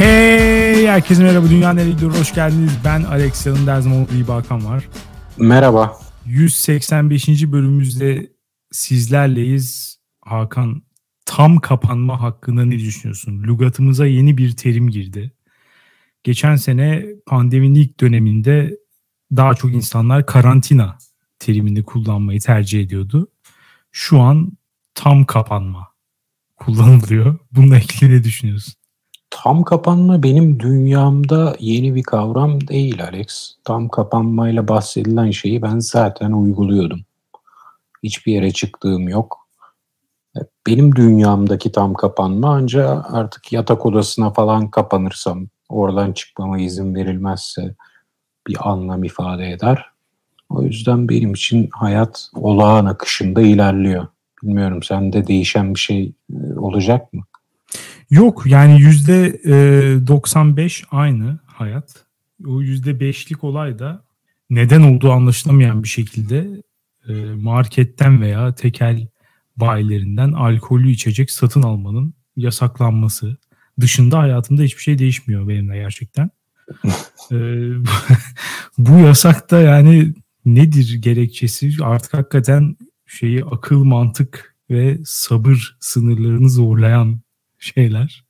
Hey herkese merhaba Dünya Nereye Gidiyor hoş geldiniz. Ben Alex yanımda her zaman iyi Hakan var. Merhaba. 185. bölümümüzde sizlerleyiz. Hakan tam kapanma hakkında ne düşünüyorsun? Lugatımıza yeni bir terim girdi. Geçen sene pandeminin ilk döneminde daha çok insanlar karantina terimini kullanmayı tercih ediyordu. Şu an tam kapanma kullanılıyor. Bununla ilgili ne düşünüyorsun? Tam kapanma benim dünyamda yeni bir kavram değil Alex. Tam kapanmayla bahsedilen şeyi ben zaten uyguluyordum. Hiçbir yere çıktığım yok. Benim dünyamdaki tam kapanma ancak artık yatak odasına falan kapanırsam, oradan çıkmama izin verilmezse bir anlam ifade eder. O yüzden benim için hayat olağan akışında ilerliyor. Bilmiyorum sende değişen bir şey e, olacak mı? Yok yani yüzde 95 aynı hayat. O yüzde beşlik olay da neden olduğu anlaşılamayan bir şekilde e, marketten veya tekel bayilerinden alkollü içecek satın almanın yasaklanması dışında hayatımda hiçbir şey değişmiyor benimle gerçekten. e, bu yasak da yani nedir gerekçesi? Artık hakikaten şeyi akıl, mantık ve sabır sınırlarını zorlayan şeyler,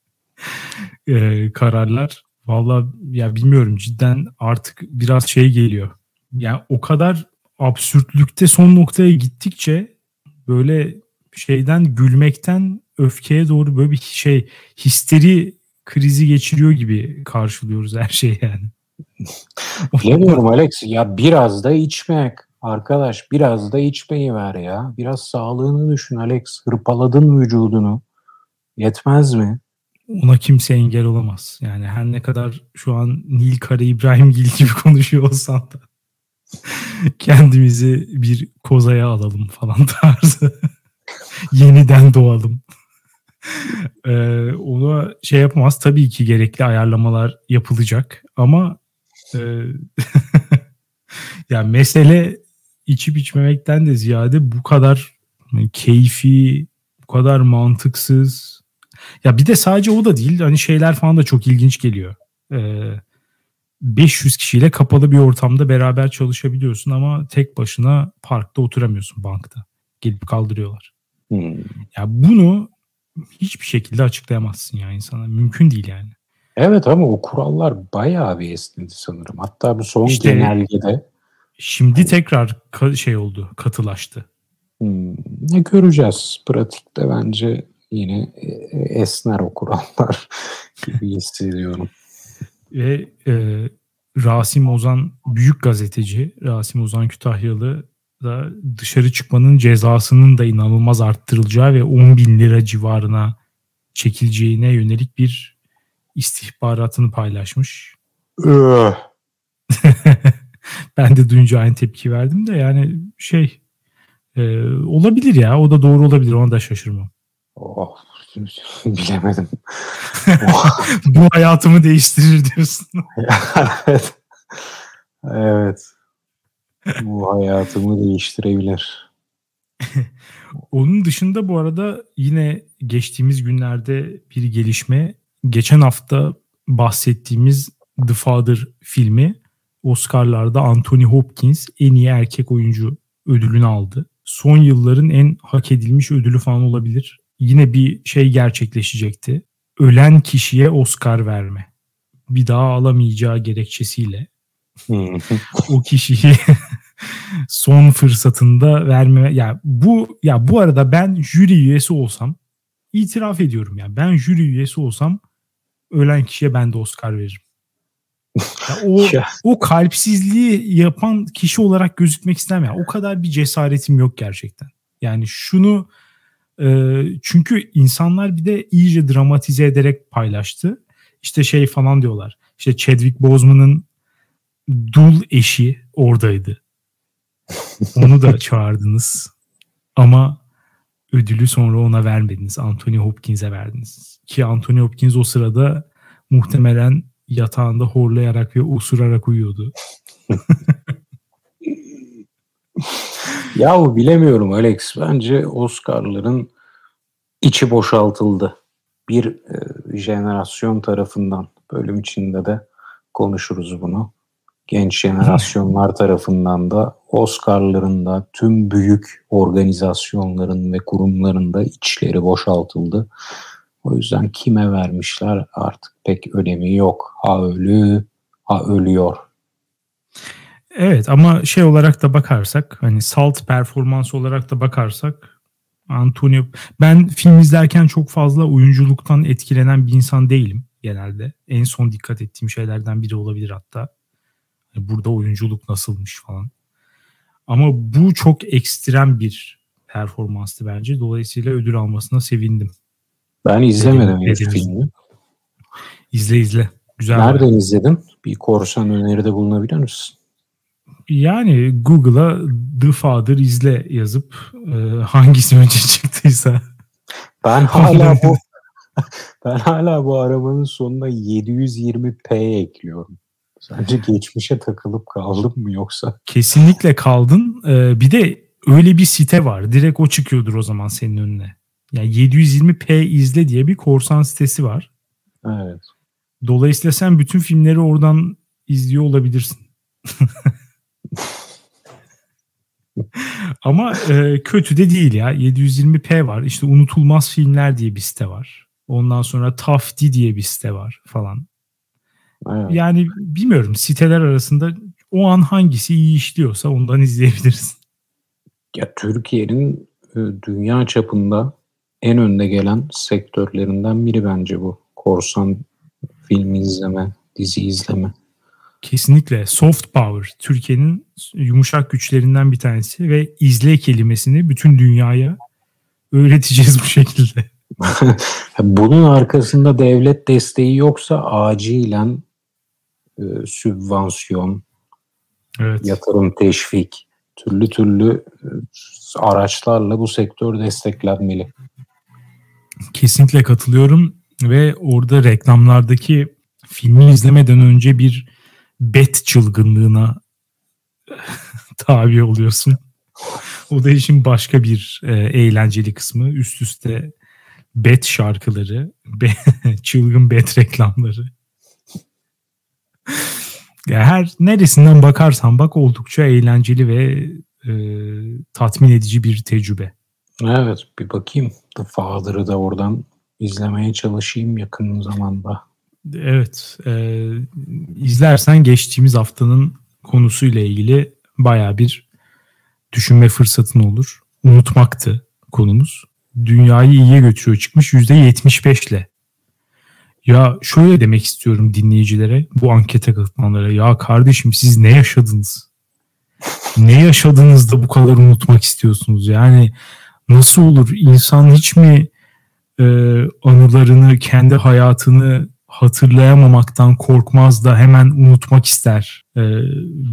e, kararlar. Valla ya bilmiyorum cidden artık biraz şey geliyor. Yani o kadar absürtlükte son noktaya gittikçe böyle şeyden gülmekten öfkeye doğru böyle bir şey histeri krizi geçiriyor gibi karşılıyoruz her şeyi yani. Bilemiyorum Alex ya biraz da içmek arkadaş biraz da içmeyi ver ya. Biraz sağlığını düşün Alex. Hırpaladın vücudunu. Yetmez mi? Ona kimse engel olamaz. Yani her ne kadar şu an Nil Kara İbrahim Gil gibi konuşuyor olsam da kendimizi bir kozaya alalım falan tarzı. Yeniden doğalım. ee, ona şey yapamaz. Tabii ki gerekli ayarlamalar yapılacak ama e, yani mesele içip içmemekten de ziyade bu kadar keyfi, bu kadar mantıksız, ya bir de sadece o da değil. Hani şeyler falan da çok ilginç geliyor. Ee, 500 kişiyle kapalı bir ortamda beraber çalışabiliyorsun ama tek başına parkta oturamıyorsun bankta. Gelip kaldırıyorlar. Hmm. Ya bunu hiçbir şekilde açıklayamazsın ya insana. Mümkün değil yani. Evet ama o kurallar bayağı bir esnedi sanırım. Hatta bu son işte, genelgede. Şimdi tekrar şey oldu, katılaştı. Hmm, ne göreceğiz pratikte bence yine e, esner o kurallar gibi hissediyorum. Ve e, Rasim Ozan büyük gazeteci Rasim Ozan Kütahyalı da dışarı çıkmanın cezasının da inanılmaz arttırılacağı ve 10 bin lira civarına çekileceğine yönelik bir istihbaratını paylaşmış. ben de duyunca aynı tepki verdim de yani şey e, olabilir ya o da doğru olabilir ona da şaşırmam. Oh, bilemedim. Bu hayatımı değiştirir diyorsun. evet. Evet. Bu hayatımı değiştirebilir. Onun dışında bu arada yine geçtiğimiz günlerde bir gelişme. Geçen hafta bahsettiğimiz The Father filmi Oscar'larda Anthony Hopkins en iyi erkek oyuncu ödülünü aldı. Son yılların en hak edilmiş ödülü falan olabilir yine bir şey gerçekleşecekti. Ölen kişiye Oscar verme. Bir daha alamayacağı gerekçesiyle o kişiyi son fırsatında verme ya yani bu ya bu arada ben jüri üyesi olsam itiraf ediyorum ya ben jüri üyesi olsam ölen kişiye ben de Oscar veririm. Ya o o kalpsizliği yapan kişi olarak gözükmek istemem. o kadar bir cesaretim yok gerçekten. Yani şunu çünkü insanlar bir de iyice dramatize ederek paylaştı. İşte şey falan diyorlar. İşte Chadwick Boseman'ın dul eşi oradaydı. Onu da çağırdınız. Ama ödülü sonra ona vermediniz. Anthony Hopkins'e verdiniz. Ki Anthony Hopkins o sırada muhtemelen yatağında horlayarak ve osurarak uyuyordu. Yahu bilemiyorum Alex. Bence Oscar'ların içi boşaltıldı. Bir e, jenerasyon tarafından. Bölüm içinde de konuşuruz bunu. Genç jenerasyonlar tarafından da Oscar'larında tüm büyük organizasyonların ve kurumların da içleri boşaltıldı. O yüzden kime vermişler artık pek önemi yok. Ha ölü, ha ölüyor. Evet ama şey olarak da bakarsak hani salt performans olarak da bakarsak Antonio ben film izlerken çok fazla oyunculuktan etkilenen bir insan değilim genelde. En son dikkat ettiğim şeylerden biri olabilir hatta. Hani burada oyunculuk nasılmış falan. Ama bu çok ekstrem bir performanstı bence. Dolayısıyla ödül almasına sevindim. Ben izlemedim filmi. İzle izle. Güzel. Nereden var. izledin? Bir korsan öneride bulunabilir misin? Yani Google'a The Father izle yazıp e, hangisi önce çıktıysa. Ben hala bu ben hala bu arabanın sonuna 720p ekliyorum. Sence geçmişe takılıp kaldım mı yoksa? Kesinlikle kaldın. Ee, bir de öyle bir site var. Direkt o çıkıyordur o zaman senin önüne. Yani 720p izle diye bir korsan sitesi var. Evet. Dolayısıyla sen bütün filmleri oradan izliyor olabilirsin. Ama e, kötü de değil ya. 720p var. İşte unutulmaz filmler diye bir site var. Ondan sonra Tafti diye bir site var falan. Evet. Yani bilmiyorum siteler arasında o an hangisi iyi işliyorsa ondan izleyebiliriz. Ya Türkiye'nin e, dünya çapında en önde gelen sektörlerinden biri bence bu. Korsan film izleme, dizi izleme. Kesinlikle soft power Türkiye'nin yumuşak güçlerinden bir tanesi ve izle kelimesini bütün dünyaya öğreteceğiz bu şekilde. Bunun arkasında devlet desteği yoksa acilen e, sübvansiyon, evet. yatırım teşvik, türlü türlü e, araçlarla bu sektör desteklenmeli. Kesinlikle katılıyorum ve orada reklamlardaki filmi izlemeden önce bir bet çılgınlığına tabi oluyorsun. O da işin başka bir e, eğlenceli kısmı. Üst üste bet şarkıları, çılgın bet reklamları. ya her neresinden bakarsan bak oldukça eğlenceli ve e, tatmin edici bir tecrübe. Evet bir bakayım. The Father'ı da oradan izlemeye çalışayım yakın zamanda. Evet. E, izlersen geçtiğimiz haftanın konusuyla ilgili baya bir düşünme fırsatın olur. Unutmaktı konumuz. Dünyayı iyiye götürüyor çıkmış %75 ile. Ya şöyle demek istiyorum dinleyicilere, bu ankete katılanlara. Ya kardeşim siz ne yaşadınız? Ne yaşadınız da bu kadar unutmak istiyorsunuz? Yani nasıl olur? İnsan hiç mi e, anılarını, kendi hayatını hatırlayamamaktan korkmaz da hemen unutmak ister. E,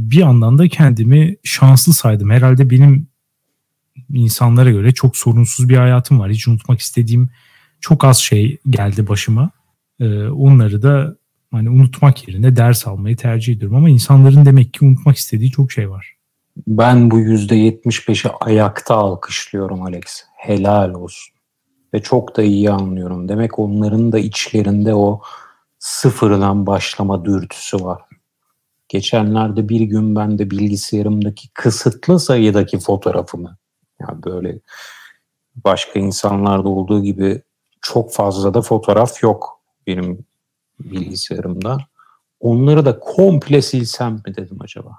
bir yandan da kendimi şanslı saydım. Herhalde benim insanlara göre çok sorunsuz bir hayatım var. Hiç unutmak istediğim çok az şey geldi başıma. Ee, onları da hani unutmak yerine ders almayı tercih ediyorum. Ama insanların demek ki unutmak istediği çok şey var. Ben bu %75'i ayakta alkışlıyorum Alex. Helal olsun. Ve çok da iyi anlıyorum. Demek onların da içlerinde o sıfırdan başlama dürtüsü var. Geçenlerde bir gün ben de bilgisayarımdaki kısıtlı sayıdaki fotoğrafımı yani böyle başka insanlarda olduğu gibi çok fazla da fotoğraf yok benim bilgisayarımda. Onları da komple silsem mi dedim acaba.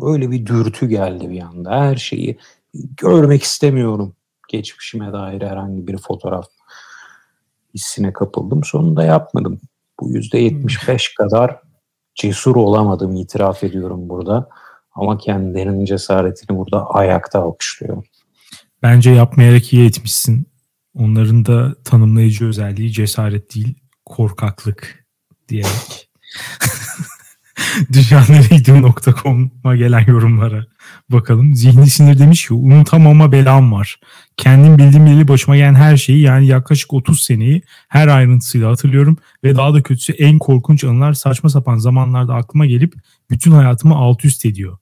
Böyle bir dürtü geldi bir anda. Her şeyi görmek istemiyorum. Geçmişime dair herhangi bir fotoğraf hissine kapıldım. Sonunda yapmadım. Bu yüzde yetmiş beş kadar cesur olamadım itiraf ediyorum burada. Ama kendilerinin cesaretini burada ayakta alkışlıyorum. Bence yapmayarak iyi etmişsin. Onların da tanımlayıcı özelliği cesaret değil, korkaklık diyerek. dünyaneregidiyor.com'a gelen yorumlara bakalım. Zihni sinir demiş ki unutamama belam var. Kendim bildiğim bileli başıma gelen her şeyi yani yaklaşık 30 seneyi her ayrıntısıyla hatırlıyorum ve daha da kötüsü en korkunç anılar saçma sapan zamanlarda aklıma gelip bütün hayatımı alt üst ediyor.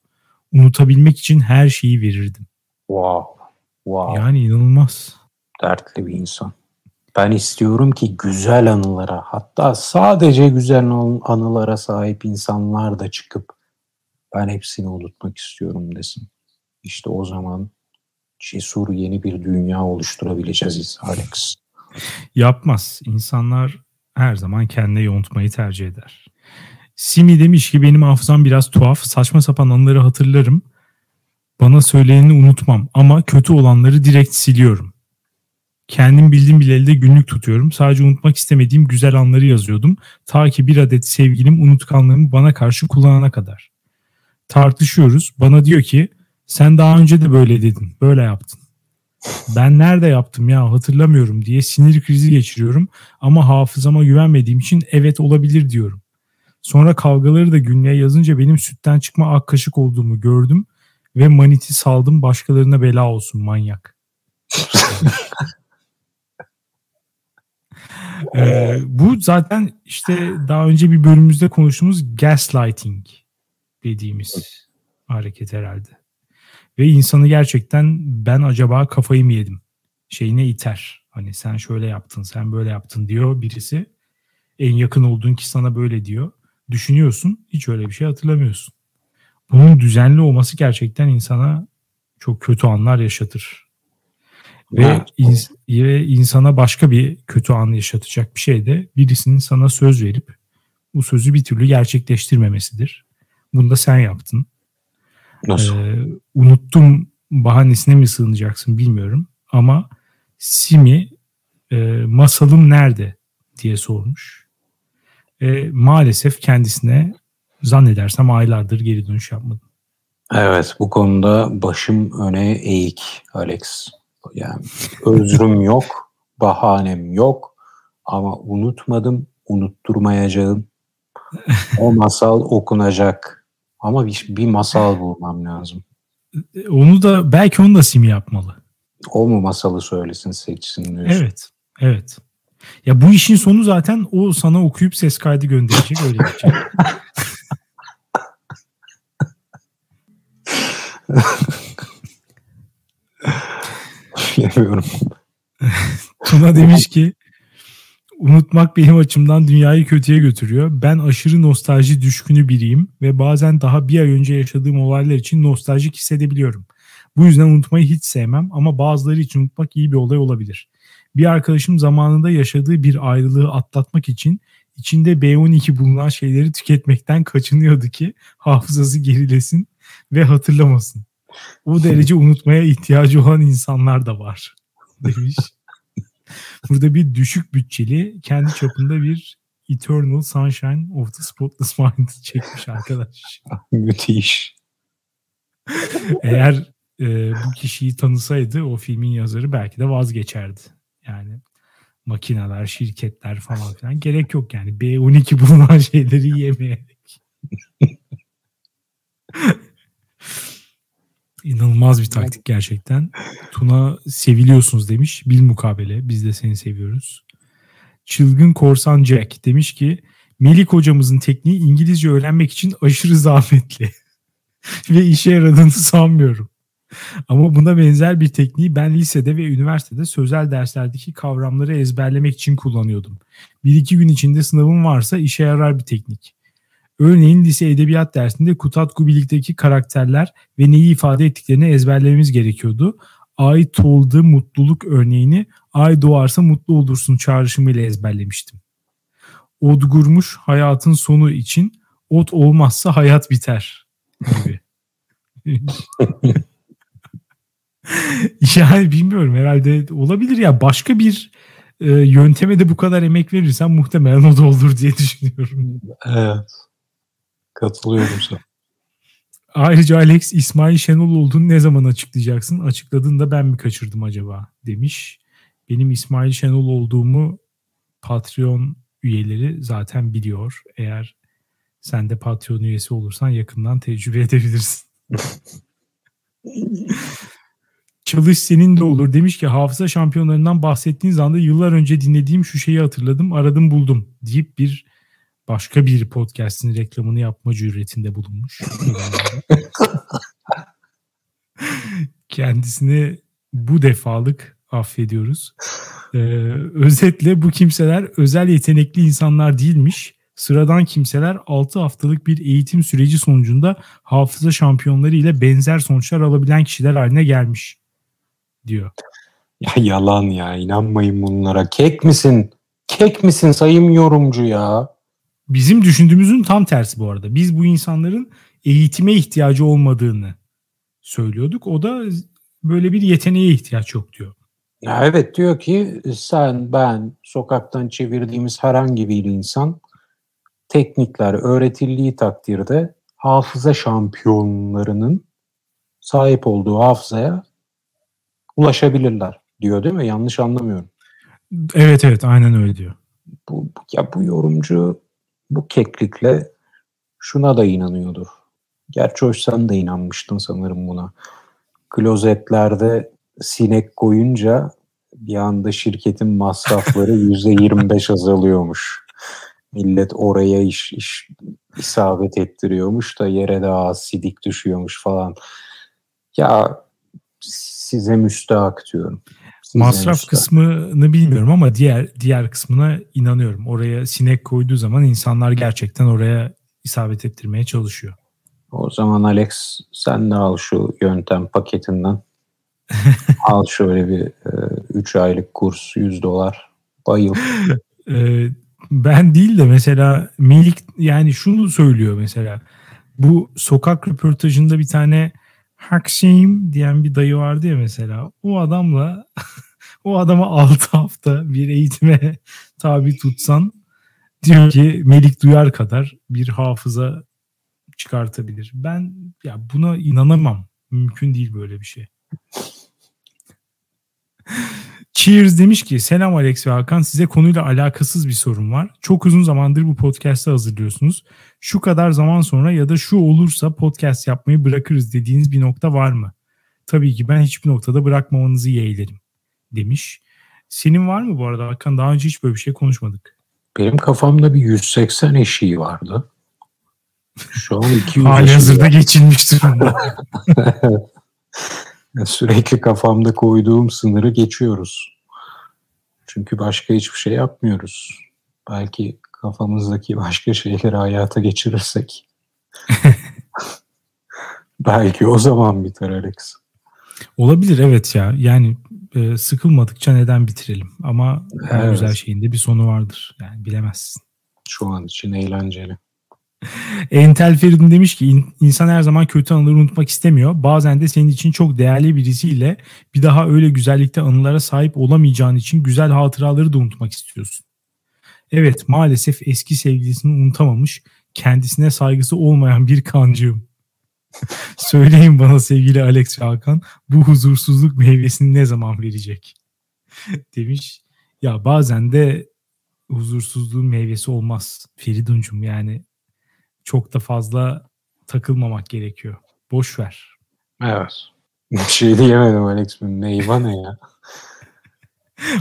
Unutabilmek için her şeyi verirdim. Wow. Wow. Yani inanılmaz. Dertli bir insan. Ben istiyorum ki güzel anılara hatta sadece güzel anılara sahip insanlar da çıkıp ben hepsini unutmak istiyorum desin. İşte o zaman cesur yeni bir dünya oluşturabileceğiz Alex. Yapmaz. İnsanlar her zaman kendine yontmayı tercih eder. Simi demiş ki benim hafızam biraz tuhaf. Saçma sapan anıları hatırlarım. Bana söyleneni unutmam ama kötü olanları direkt siliyorum. Kendim bildiğim bileli de günlük tutuyorum. Sadece unutmak istemediğim güzel anları yazıyordum. Ta ki bir adet sevgilim unutkanlığımı bana karşı kullanana kadar. Tartışıyoruz. Bana diyor ki sen daha önce de böyle dedin. Böyle yaptın. Ben nerede yaptım ya hatırlamıyorum diye sinir krizi geçiriyorum. Ama hafızama güvenmediğim için evet olabilir diyorum. Sonra kavgaları da günlüğe yazınca benim sütten çıkma ak kaşık olduğumu gördüm ve maniti saldım başkalarına bela olsun manyak. ee, bu zaten işte daha önce bir bölümümüzde konuştuğumuz gaslighting dediğimiz hareket herhalde. Ve insanı gerçekten ben acaba kafayı mı yedim şeyine iter. Hani sen şöyle yaptın, sen böyle yaptın diyor birisi. En yakın olduğun ki sana böyle diyor. Düşünüyorsun, hiç öyle bir şey hatırlamıyorsun. Bunun düzenli olması gerçekten insana çok kötü anlar yaşatır. Ve, ins- ve insana başka bir kötü an yaşatacak bir şey de birisinin sana söz verip bu sözü bir türlü gerçekleştirmemesidir. Bunu da sen yaptın. Nasıl? Ee, unuttum bahanesine mi sığınacaksın bilmiyorum. Ama Simi e, masalım nerede diye sormuş. E, maalesef kendisine zannedersem aylardır geri dönüş yapmadım. Evet bu konuda başım öne eğik Alex. Yani özrüm yok, bahanem yok ama unutmadım, unutturmayacağım. O masal okunacak. Ama bir, bir masal bulmam lazım. Onu da belki onu da Simi yapmalı. O mu masalı söylesin seçsin diyorsun. Evet. Evet. Ya bu işin sonu zaten o sana okuyup ses kaydı gönderecek öyle bir şey. Bilmiyorum. Tuna demiş ki unutmak benim açımdan dünyayı kötüye götürüyor. Ben aşırı nostalji düşkünü biriyim ve bazen daha bir ay önce yaşadığım olaylar için nostaljik hissedebiliyorum. Bu yüzden unutmayı hiç sevmem ama bazıları için unutmak iyi bir olay olabilir. Bir arkadaşım zamanında yaşadığı bir ayrılığı atlatmak için içinde B12 bulunan şeyleri tüketmekten kaçınıyordu ki hafızası gerilesin ve hatırlamasın. O derece unutmaya ihtiyacı olan insanlar da var demiş. Burada bir düşük bütçeli kendi çapında bir Eternal Sunshine of the Spotless Mind çekmiş arkadaş. Müthiş. Eğer e, bu kişiyi tanısaydı o filmin yazarı belki de vazgeçerdi. Yani makineler, şirketler falan filan gerek yok yani. B12 bulunan şeyleri yemeyerek. İnanılmaz bir taktik gerçekten. Tuna seviliyorsunuz demiş. Bil mukabele. Biz de seni seviyoruz. Çılgın Korsan Jack demiş ki Melik hocamızın tekniği İngilizce öğrenmek için aşırı zahmetli. ve işe yaradığını sanmıyorum. Ama buna benzer bir tekniği ben lisede ve üniversitede sözel derslerdeki kavramları ezberlemek için kullanıyordum. Bir iki gün içinde sınavım varsa işe yarar bir teknik. Örneğin lise edebiyat dersinde Kutat Kubilik'teki karakterler ve neyi ifade ettiklerini ezberlememiz gerekiyordu. Ay toldu mutluluk örneğini ay doğarsa mutlu olursun çağrışımıyla ezberlemiştim. Odgurmuş hayatın sonu için ot olmazsa hayat biter gibi. yani bilmiyorum herhalde olabilir ya başka bir e, yönteme de bu kadar emek verirsen muhtemelen o da olur diye düşünüyorum. Evet. Katılıyorum sana. Ayrıca Alex İsmail Şenol olduğunu ne zaman açıklayacaksın? Açıkladığında ben mi kaçırdım acaba demiş. Benim İsmail Şenol olduğumu Patreon üyeleri zaten biliyor. Eğer sen de Patreon üyesi olursan yakından tecrübe edebilirsin. Çalış senin de olur. Demiş ki hafıza şampiyonlarından bahsettiğiniz anda yıllar önce dinlediğim şu şeyi hatırladım, aradım buldum deyip bir başka bir podcast'in reklamını yapma cüretinde bulunmuş. Kendisini bu defalık affediyoruz. Ee, özetle bu kimseler özel yetenekli insanlar değilmiş. Sıradan kimseler 6 haftalık bir eğitim süreci sonucunda hafıza şampiyonları ile benzer sonuçlar alabilen kişiler haline gelmiş diyor. Ya yalan ya inanmayın bunlara. Kek misin? Kek misin sayım yorumcu ya? Bizim düşündüğümüzün tam tersi bu arada. Biz bu insanların eğitime ihtiyacı olmadığını söylüyorduk. O da böyle bir yeteneğe ihtiyaç yok diyor. Ya evet diyor ki sen ben sokaktan çevirdiğimiz herhangi bir insan teknikler öğretildiği takdirde hafıza şampiyonlarının sahip olduğu hafızaya ulaşabilirler diyor değil mi? Yanlış anlamıyorum. Evet evet aynen öyle diyor. Bu, ya bu yorumcu bu keklikle şuna da inanıyordur. Gerçi hoş sen de inanmıştın sanırım buna. Klozetlerde sinek koyunca bir anda şirketin masrafları %25 azalıyormuş. Millet oraya iş, iş isabet ettiriyormuş da yere daha sidik düşüyormuş falan. Ya size müstahak diyorum. Masraf müstahak. kısmını bilmiyorum ama diğer diğer kısmına inanıyorum. Oraya sinek koyduğu zaman insanlar gerçekten oraya isabet ettirmeye çalışıyor. O zaman Alex sen de al şu yöntem paketinden. al şöyle bir 3 aylık kurs 100 dolar. Bayıl. Ee, ben değil de mesela Melik yani şunu söylüyor mesela. Bu sokak röportajında bir tane Hakşim diyen bir dayı vardı ya mesela. O adamla o adama 6 hafta bir eğitime tabi tutsan diyor ki Melik Duyar kadar bir hafıza çıkartabilir. Ben ya buna inanamam. Mümkün değil böyle bir şey. Cheers demiş ki selam Alex ve Hakan size konuyla alakasız bir sorun var. Çok uzun zamandır bu podcast'ı hazırlıyorsunuz. Şu kadar zaman sonra ya da şu olursa podcast yapmayı bırakırız dediğiniz bir nokta var mı? Tabii ki ben hiçbir noktada bırakmamanızı yeğlerim demiş. Senin var mı bu arada Hakan? Daha önce hiç böyle bir şey konuşmadık. Benim kafamda bir 180 eşiği vardı. Şu an 200 Hali hazırda geçilmiş durumda. Sürekli kafamda koyduğum sınırı geçiyoruz. Çünkü başka hiçbir şey yapmıyoruz. Belki kafamızdaki başka şeyleri hayata geçirirsek. Belki o zaman biter Alex. Olabilir evet ya. Yani e, sıkılmadıkça neden bitirelim? Ama her Evet. güzel şeyin de bir sonu vardır. Yani bilemezsin. Şu an için eğlenceli. Entel Feridun demiş ki "İn- insan her zaman kötü anıları unutmak istemiyor. Bazen de senin için çok değerli birisiyle bir daha öyle güzellikte anılara sahip olamayacağın için güzel hatıraları da unutmak istiyorsun. Evet maalesef eski sevgilisini unutamamış, kendisine saygısı olmayan bir kancığım. Söyleyin bana sevgili Alex ve Hakan bu huzursuzluk meyvesini ne zaman verecek? Demiş. Ya bazen de huzursuzluğun meyvesi olmaz Feriduncum yani çok da fazla takılmamak gerekiyor. Boş ver. Evet. Bir şey diyemedim Alex. Meyve ne ya?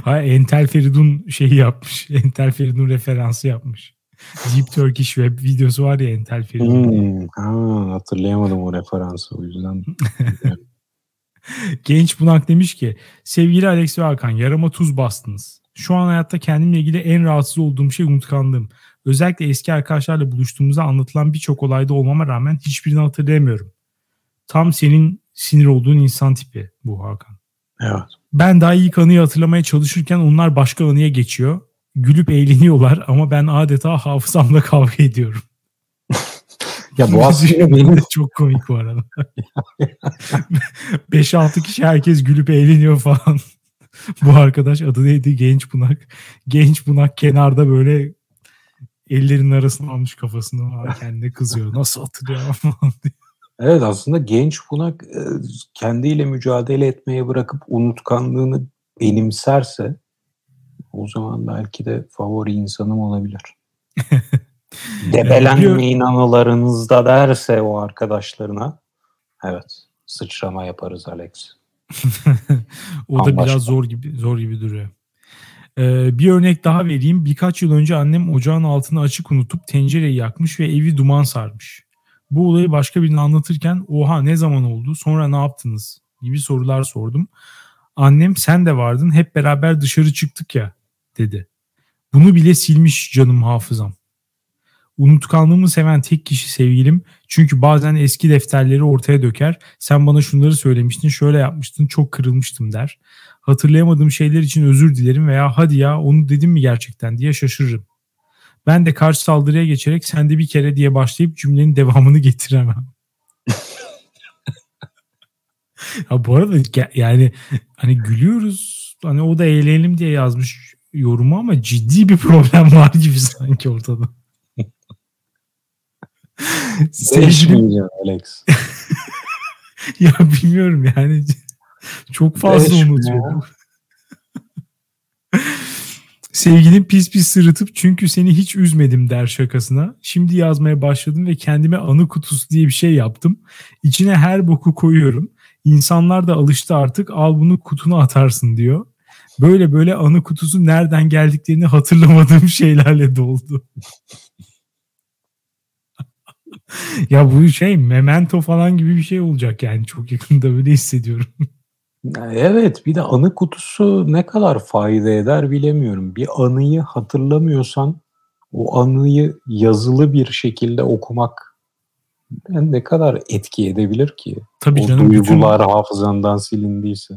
Ha, Entel Feridun şeyi yapmış. Entel Feridun referansı yapmış. Deep Turkish Web videosu var ya Entel Feridun. Hmm, ha, hatırlayamadım o referansı o yüzden. Genç Bunak demiş ki sevgili Alex ve Hakan yarama tuz bastınız. Şu an hayatta kendimle ilgili en rahatsız olduğum şey unutkanlığım. Özellikle eski arkadaşlarla buluştuğumuzda anlatılan birçok olayda olmama rağmen hiçbirini hatırlayamıyorum. Tam senin sinir olduğun insan tipi bu Hakan. evet. Ben daha ilk anıyı hatırlamaya çalışırken onlar başka anıya geçiyor. Gülüp eğleniyorlar ama ben adeta hafızamla kavga ediyorum. Ya bu aslında benim Çok komik bu arada. 5-6 kişi herkes gülüp eğleniyor falan. bu arkadaş adı neydi? Genç Bunak. Genç Bunak kenarda böyle ellerinin arasına almış kafasını kendine kızıyor. Nasıl hatırlıyor falan diye. Evet aslında genç bunak e, kendiyle mücadele etmeye bırakıp unutkanlığını benimserse o zaman belki de favori insanım olabilir. Debelenmeyin anılarınızda derse o arkadaşlarına evet sıçrama yaparız Alex. o da biraz zor gibi zor gibi duruyor. Ee, bir örnek daha vereyim. Birkaç yıl önce annem ocağın altını açık unutup tencereyi yakmış ve evi duman sarmış. Bu olayı başka birine anlatırken oha ne zaman oldu sonra ne yaptınız gibi sorular sordum. Annem sen de vardın hep beraber dışarı çıktık ya dedi. Bunu bile silmiş canım hafızam. Unutkanlığımı seven tek kişi sevgilim. Çünkü bazen eski defterleri ortaya döker. Sen bana şunları söylemiştin, şöyle yapmıştın, çok kırılmıştım der. Hatırlayamadığım şeyler için özür dilerim veya hadi ya onu dedim mi gerçekten diye şaşırırım. Ben de karşı saldırıya geçerek sen de bir kere diye başlayıp cümlenin devamını getiremem. ha bu arada yani hani gülüyoruz. Hani o da eğlenelim diye yazmış yorumu ama ciddi bir problem var gibi sanki ortada. Sevgilim... Alex. ya bilmiyorum yani. Çok fazla unutuyorum. Sevgilim pis pis sırıtıp çünkü seni hiç üzmedim der şakasına. Şimdi yazmaya başladım ve kendime anı kutusu diye bir şey yaptım. İçine her boku koyuyorum. İnsanlar da alıştı artık al bunu kutuna atarsın diyor. Böyle böyle anı kutusu nereden geldiklerini hatırlamadığım şeylerle doldu. ya bu şey memento falan gibi bir şey olacak yani çok yakında öyle hissediyorum. Evet bir de anı kutusu ne kadar fayda eder bilemiyorum. Bir anıyı hatırlamıyorsan o anıyı yazılı bir şekilde okumak ne kadar etki edebilir ki? Tabii o canım. Duygular bütün... hafızandan silindiyse.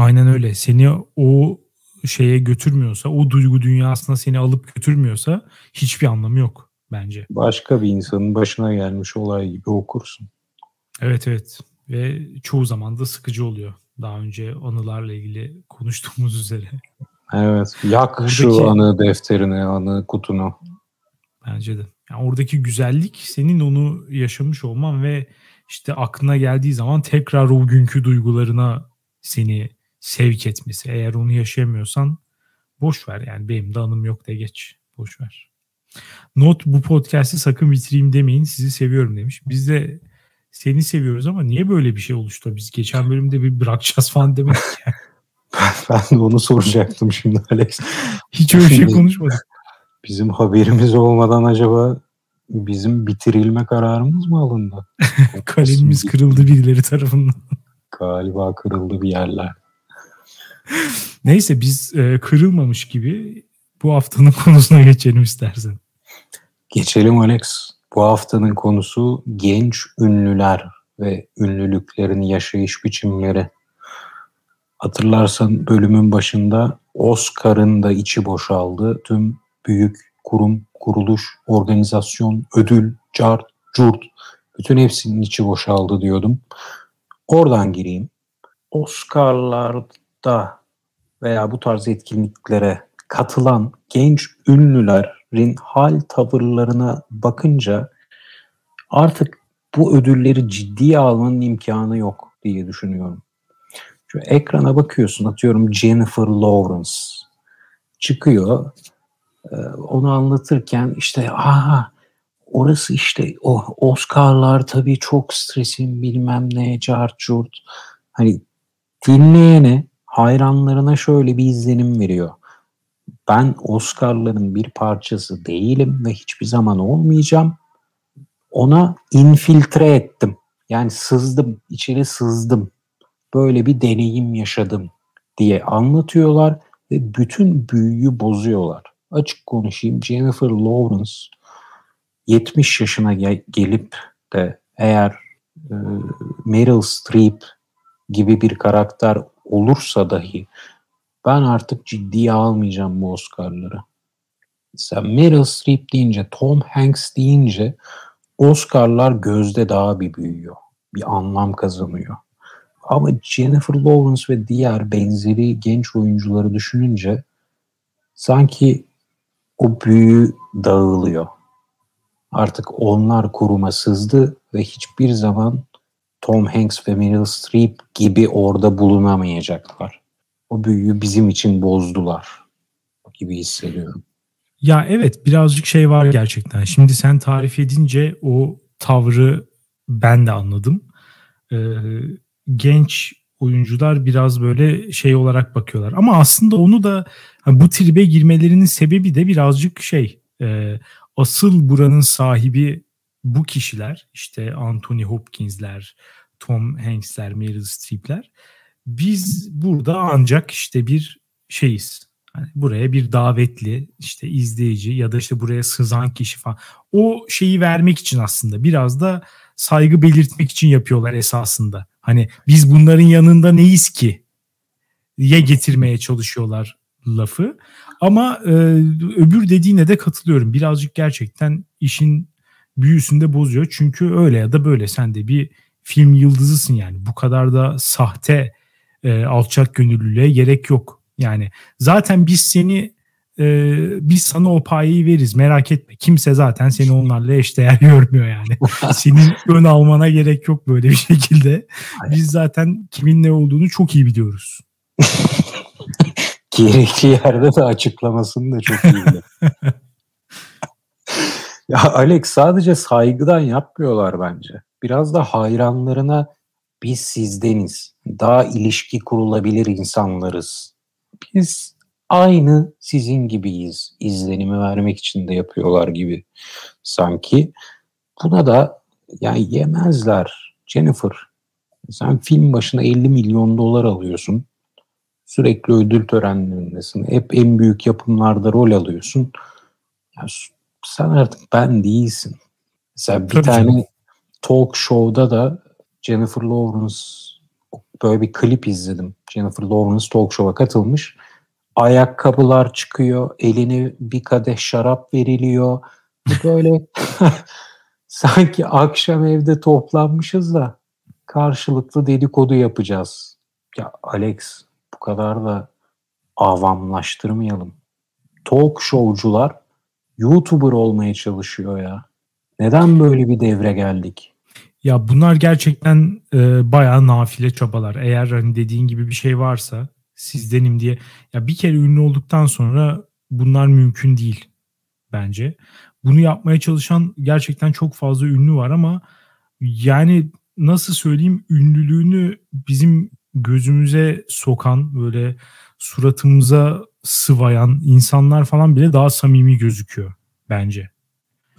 Aynen öyle. Seni o şeye götürmüyorsa, o duygu dünyasına seni alıp götürmüyorsa hiçbir anlamı yok bence. Başka bir insanın başına gelmiş olay gibi okursun. Evet evet ve çoğu zaman da sıkıcı oluyor. Daha önce anılarla ilgili konuştuğumuz üzere. Evet. Yak oradaki, şu anı defterini, anı kutunu. Bence de. Yani oradaki güzellik senin onu yaşamış olman ve işte aklına geldiği zaman tekrar o günkü duygularına seni sevk etmesi. Eğer onu yaşayamıyorsan boş ver yani benim de anım yok de geç. Boş ver. Not bu podcast'i sakın bitireyim demeyin. Sizi seviyorum demiş. Biz de seni seviyoruz ama niye böyle bir şey oluştu? Biz geçen bölümde bir bırakacağız falan demek yani. ben de onu soracaktım şimdi Alex. Hiç öyle şey konuşmadık. Bizim haberimiz olmadan acaba bizim bitirilme kararımız mı alındı? Kalemimiz kırıldı birileri tarafından. Galiba kırıldı bir yerler. Neyse biz e, kırılmamış gibi bu haftanın konusuna geçelim istersen. Geçelim Alex. Bu haftanın konusu genç ünlüler ve ünlülüklerin yaşayış biçimleri. Hatırlarsan bölümün başında Oscar'ın da içi boşaldı. Tüm büyük kurum, kuruluş, organizasyon, ödül, cart, curt bütün hepsinin içi boşaldı diyordum. Oradan gireyim. Oscar'larda veya bu tarz etkinliklere katılan genç ünlülerin hal tavırlarına bakınca artık bu ödülleri ciddiye almanın imkanı yok diye düşünüyorum. Şu ekrana bakıyorsun atıyorum Jennifer Lawrence çıkıyor e, onu anlatırken işte aha orası işte o Oscar'lar tabii çok stresin bilmem ne carcurt hani dinleyene hayranlarına şöyle bir izlenim veriyor ben Oscar'ların bir parçası değilim ve hiçbir zaman olmayacağım. Ona infiltre ettim. Yani sızdım, içeri sızdım. Böyle bir deneyim yaşadım diye anlatıyorlar ve bütün büyüyü bozuyorlar. Açık konuşayım Jennifer Lawrence 70 yaşına gel- gelip de eğer e, Meryl Streep gibi bir karakter olursa dahi ben artık ciddiye almayacağım bu Oscar'ları. Sen Meryl Streep deyince, Tom Hanks deyince Oscar'lar gözde daha bir büyüyor. Bir anlam kazanıyor. Ama Jennifer Lawrence ve diğer benzeri genç oyuncuları düşününce sanki o büyü dağılıyor. Artık onlar kuruma sızdı ve hiçbir zaman Tom Hanks ve Meryl Streep gibi orada bulunamayacaklar o büyüyü bizim için bozdular gibi hissediyorum. Ya evet birazcık şey var gerçekten. Şimdi sen tarif edince o tavrı ben de anladım. Ee, genç oyuncular biraz böyle şey olarak bakıyorlar. Ama aslında onu da bu tribe girmelerinin sebebi de birazcık şey e, asıl buranın sahibi bu kişiler işte Anthony Hopkins'ler, Tom Hanks'ler, Meryl Streep'ler Biz burada ancak işte bir şeyiz. Hani buraya bir davetli işte izleyici ya da işte buraya sızan kişi falan. O şeyi vermek için aslında biraz da saygı belirtmek için yapıyorlar esasında. Hani biz bunların yanında neyiz ki? ye getirmeye çalışıyorlar lafı. Ama e, öbür dediğine de katılıyorum. Birazcık gerçekten işin büyüsünde bozuyor. Çünkü öyle ya da böyle sen de bir film yıldızısın yani. Bu kadar da sahte e, alçak gönüllülüğe gerek yok. Yani zaten biz seni e, biz sana o payı veririz merak etme. Kimse zaten seni onlarla eşdeğer görmüyor yani. Senin ön almana gerek yok böyle bir şekilde. Biz zaten kimin ne olduğunu çok iyi biliyoruz. Gerekli yerde de açıklamasını da çok iyi ya Alex sadece saygıdan yapmıyorlar bence. Biraz da hayranlarına biz sizdeniz. Daha ilişki kurulabilir insanlarız. Biz aynı sizin gibiyiz. İzlenimi vermek için de yapıyorlar gibi sanki. Buna da yani yemezler. Jennifer sen film başına 50 milyon dolar alıyorsun. Sürekli ödül törenlerindesin. Hep en büyük yapımlarda rol alıyorsun. Ya sen artık ben değilsin. Mesela bir Tabii tane canım. talk show'da da Jennifer Lawrence böyle bir klip izledim. Jennifer Lawrence talk show'a katılmış. Ayakkabılar çıkıyor, eline bir kadeh şarap veriliyor. Böyle sanki akşam evde toplanmışız da karşılıklı dedikodu yapacağız. Ya Alex bu kadar da avamlaştırmayalım. Talk showcular YouTuber olmaya çalışıyor ya. Neden böyle bir devre geldik? Ya bunlar gerçekten e, bayağı nafile çabalar. Eğer hani dediğin gibi bir şey varsa sizdenim diye. Ya bir kere ünlü olduktan sonra bunlar mümkün değil bence. Bunu yapmaya çalışan gerçekten çok fazla ünlü var ama yani nasıl söyleyeyim ünlülüğünü bizim gözümüze sokan böyle suratımıza sıvayan insanlar falan bile daha samimi gözüküyor bence.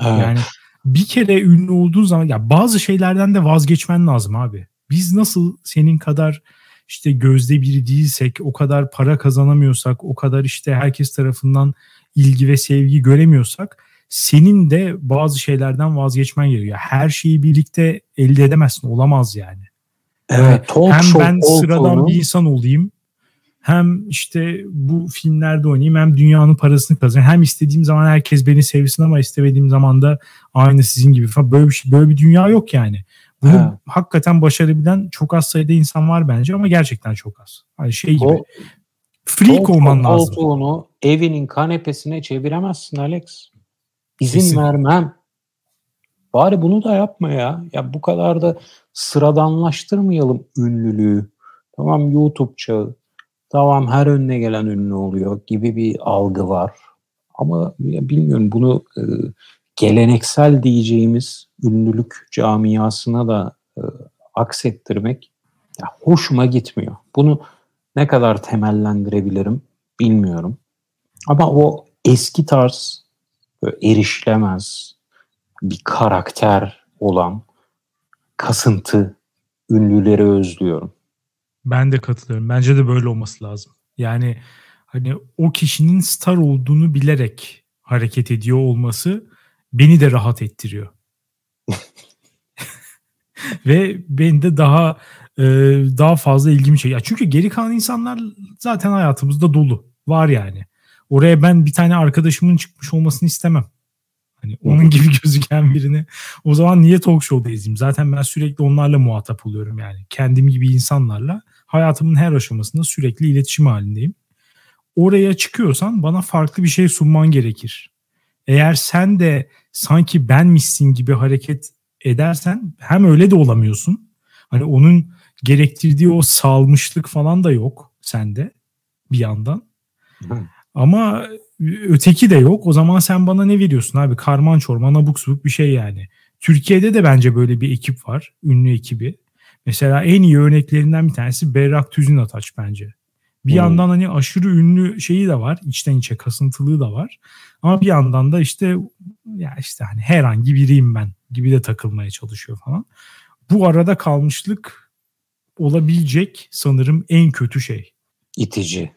Evet. Yani bir kere ünlü olduğun zaman ya bazı şeylerden de vazgeçmen lazım abi. Biz nasıl senin kadar işte gözde biri değilsek, o kadar para kazanamıyorsak, o kadar işte herkes tarafından ilgi ve sevgi göremiyorsak senin de bazı şeylerden vazgeçmen gerekiyor. Her şeyi birlikte elde edemezsin. Olamaz yani. Evet, talk hem show, ben sıradan talk bir insan olayım hem işte bu filmlerde oynayayım hem dünyanın parasını kazanayım. Hem istediğim zaman herkes beni sevsin ama istemediğim zaman da aynı sizin gibi falan böyle bir şey böyle bir dünya yok yani. Bunu ha. hakikaten başarabilen çok az sayıda insan var bence ama gerçekten çok az. Hani şey gibi. O, freak olman lazım. Koltuğunu evinin kanepesine çeviremezsin Alex. İzin Kesin. vermem. Bari bunu da yapma ya. Ya bu kadar da sıradanlaştırmayalım ünlülüğü. Tamam YouTube çağı. Tamam her önüne gelen ünlü oluyor gibi bir algı var. Ama bilmiyorum bunu e, geleneksel diyeceğimiz ünlülük camiasına da e, aksettirmek ya, hoşuma gitmiyor. Bunu ne kadar temellendirebilirim bilmiyorum. Ama o eski tarz erişilemez bir karakter olan kasıntı ünlüleri özlüyorum. Ben de katılıyorum. Bence de böyle olması lazım. Yani hani o kişinin star olduğunu bilerek hareket ediyor olması beni de rahat ettiriyor. Ve beni de daha e, daha fazla ilgimi çekiyor. Çünkü geri kalan insanlar zaten hayatımızda dolu. Var yani. Oraya ben bir tane arkadaşımın çıkmış olmasını istemem. Hani onun gibi gözüken birini o zaman niye talk show'da izleyeyim? Zaten ben sürekli onlarla muhatap oluyorum yani. Kendim gibi insanlarla hayatımın her aşamasında sürekli iletişim halindeyim. Oraya çıkıyorsan bana farklı bir şey sunman gerekir. Eğer sen de sanki benmişsin gibi hareket edersen hem öyle de olamıyorsun. Hani onun gerektirdiği o salmışlık falan da yok sende bir yandan. Ama öteki de yok. O zaman sen bana ne veriyorsun abi? Karman çorman abuk subuk bir şey yani. Türkiye'de de bence böyle bir ekip var. Ünlü ekibi. Mesela en iyi örneklerinden bir tanesi Berrak Tüzün Ataç bence. Bir hmm. yandan hani aşırı ünlü şeyi de var. içten içe kasıntılığı da var. Ama bir yandan da işte ya işte hani herhangi biriyim ben gibi de takılmaya çalışıyor falan. Bu arada kalmışlık olabilecek sanırım en kötü şey. İtici.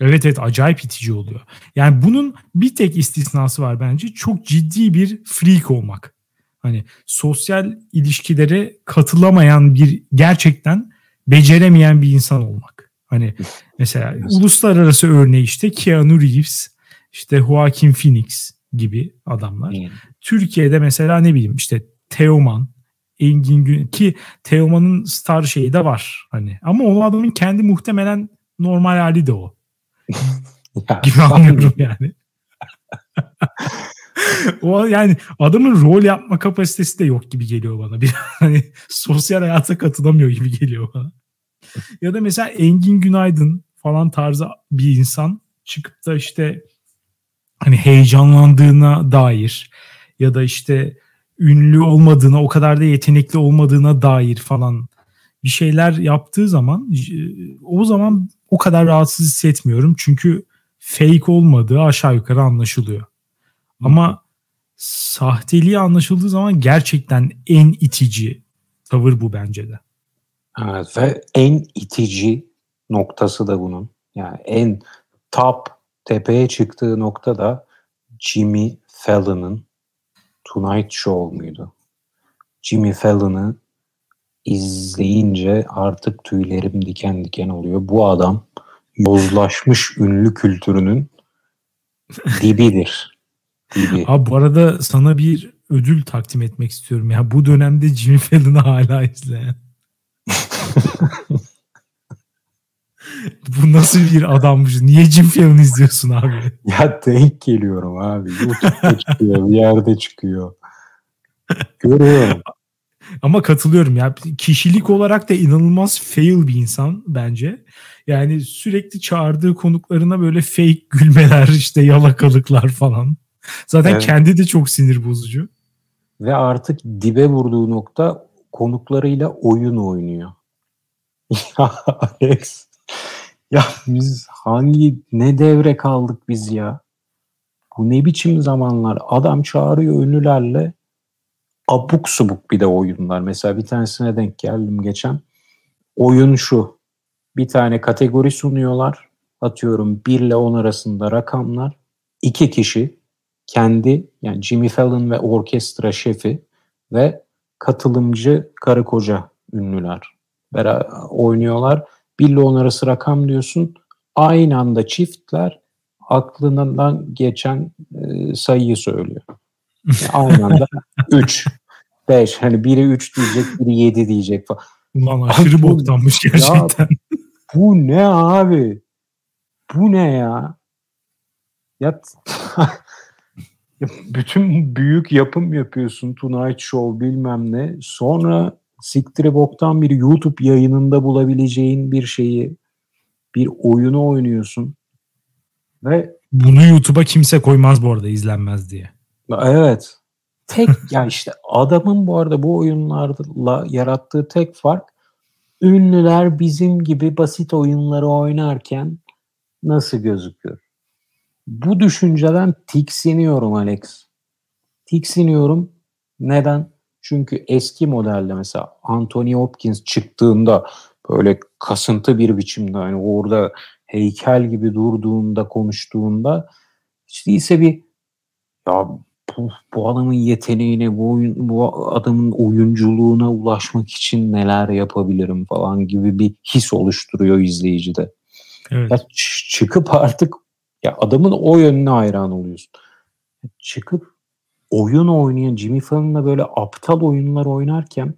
Evet evet acayip itici oluyor. Yani bunun bir tek istisnası var bence. Çok ciddi bir freak olmak. Hani sosyal ilişkilere katılamayan bir gerçekten beceremeyen bir insan olmak. Hani mesela uluslararası örneği işte Keanu Reeves, işte Joaquin Phoenix gibi adamlar. Hmm. Türkiye'de mesela ne bileyim işte Teoman, Engin Gün ki Teoman'ın star şeyi de var hani. Ama o adamın kendi muhtemelen normal hali de o. gibi anlıyorum yani. o yani adamın rol yapma kapasitesi de yok gibi geliyor bana. Bir hani sosyal hayata katılamıyor gibi geliyor bana. ya da mesela Engin Günaydın falan tarzı bir insan çıkıp da işte hani heyecanlandığına dair ya da işte ünlü olmadığına, o kadar da yetenekli olmadığına dair falan bir şeyler yaptığı zaman o zaman o kadar rahatsız hissetmiyorum. Çünkü fake olmadığı aşağı yukarı anlaşılıyor. Ama sahteliği anlaşıldığı zaman gerçekten en itici tavır bu bence de. Evet ve en itici noktası da bunun. Yani en top tepeye çıktığı nokta da Jimmy Fallon'ın Tonight Show muydu? Jimmy Fallon'ı izleyince artık tüylerim diken diken oluyor. Bu adam yozlaşmış ünlü kültürünün dibidir. Dibi. Abi bu arada sana bir ödül takdim etmek istiyorum. Ya bu dönemde Jimmy Fallon'ı hala izleyen. Bu nasıl bir adammış? Niye Jim Fallon izliyorsun abi? Ya denk geliyorum abi. YouTube'da çıkıyor, bir yerde çıkıyor. Görüyorum. Ama katılıyorum ya. Kişilik olarak da inanılmaz fail bir insan bence. Yani sürekli çağırdığı konuklarına böyle fake gülmeler, işte yalakalıklar falan. Zaten evet. kendi de çok sinir bozucu. Ve artık dibe vurduğu nokta konuklarıyla oyun oynuyor. ya Alex ya biz hangi ne devre kaldık biz ya? Bu ne biçim zamanlar? Adam çağırıyor ünlülerle abuk subuk bir de oyunlar. Mesela bir tanesine denk geldim geçen. Oyun şu. Bir tane kategori sunuyorlar. Atıyorum 1 ile 10 arasında rakamlar. İki kişi kendi yani Jimmy Fallon ve orkestra şefi ve katılımcı karı koca ünlüler. Beraber oynuyorlar 1 ile 10 arası rakam diyorsun. Aynı anda çiftler aklından geçen e, sayıyı söylüyor. Yani aynı anda 3, 5. Hani biri 3 diyecek, biri 7 diyecek falan. Ulan aşırı boktanmış gerçekten. Ya, bu ne abi? Bu ne ya? Ya bütün büyük yapım yapıyorsun. Tonight Show bilmem ne. Sonra siktire boktan bir YouTube yayınında bulabileceğin bir şeyi bir oyunu oynuyorsun ve bunu YouTube'a kimse koymaz bu arada izlenmez diye. Evet. Tek ya işte adamın bu arada bu oyunlarla yarattığı tek fark ünlüler bizim gibi basit oyunları oynarken nasıl gözüküyor? Bu düşünceden tiksiniyorum Alex. Tiksiniyorum. Neden? Çünkü eski modelde mesela Anthony Hopkins çıktığında böyle kasıntı bir biçimde hani orada heykel gibi durduğunda konuştuğunda hiç değilse bir ya bu, bu adamın yeteneğine bu, oyun, bu adamın oyunculuğuna ulaşmak için neler yapabilirim falan gibi bir his oluşturuyor izleyicide. Evet. Ya çıkıp artık ya adamın o yönüne hayran oluyorsun. Çıkıp oyun oynayan Jimmy Fallon'la böyle aptal oyunlar oynarken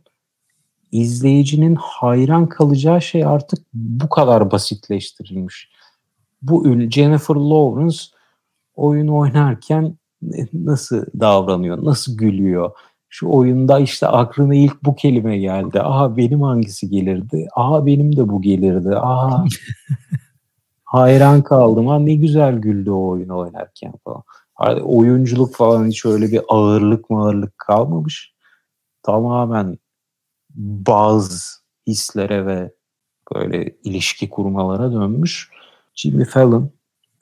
izleyicinin hayran kalacağı şey artık bu kadar basitleştirilmiş. Bu Jennifer Lawrence oyun oynarken nasıl davranıyor, nasıl gülüyor? Şu oyunda işte aklına ilk bu kelime geldi. Aha benim hangisi gelirdi? Aha benim de bu gelirdi. Aha hayran kaldım. Ha ne güzel güldü o oyunu oynarken falan oyunculuk falan hiç öyle bir ağırlık ağırlık kalmamış. Tamamen bazı hislere ve böyle ilişki kurmalara dönmüş. Jimmy Fallon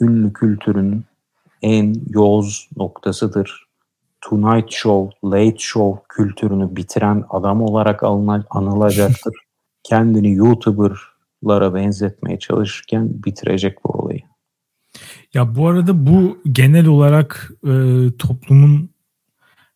ünlü kültürünün en yoz noktasıdır. Tonight Show, Late Show kültürünü bitiren adam olarak anılacaktır. kendini YouTuber'lara benzetmeye çalışırken bitirecek bu olayı. Ya bu arada bu genel olarak e, toplumun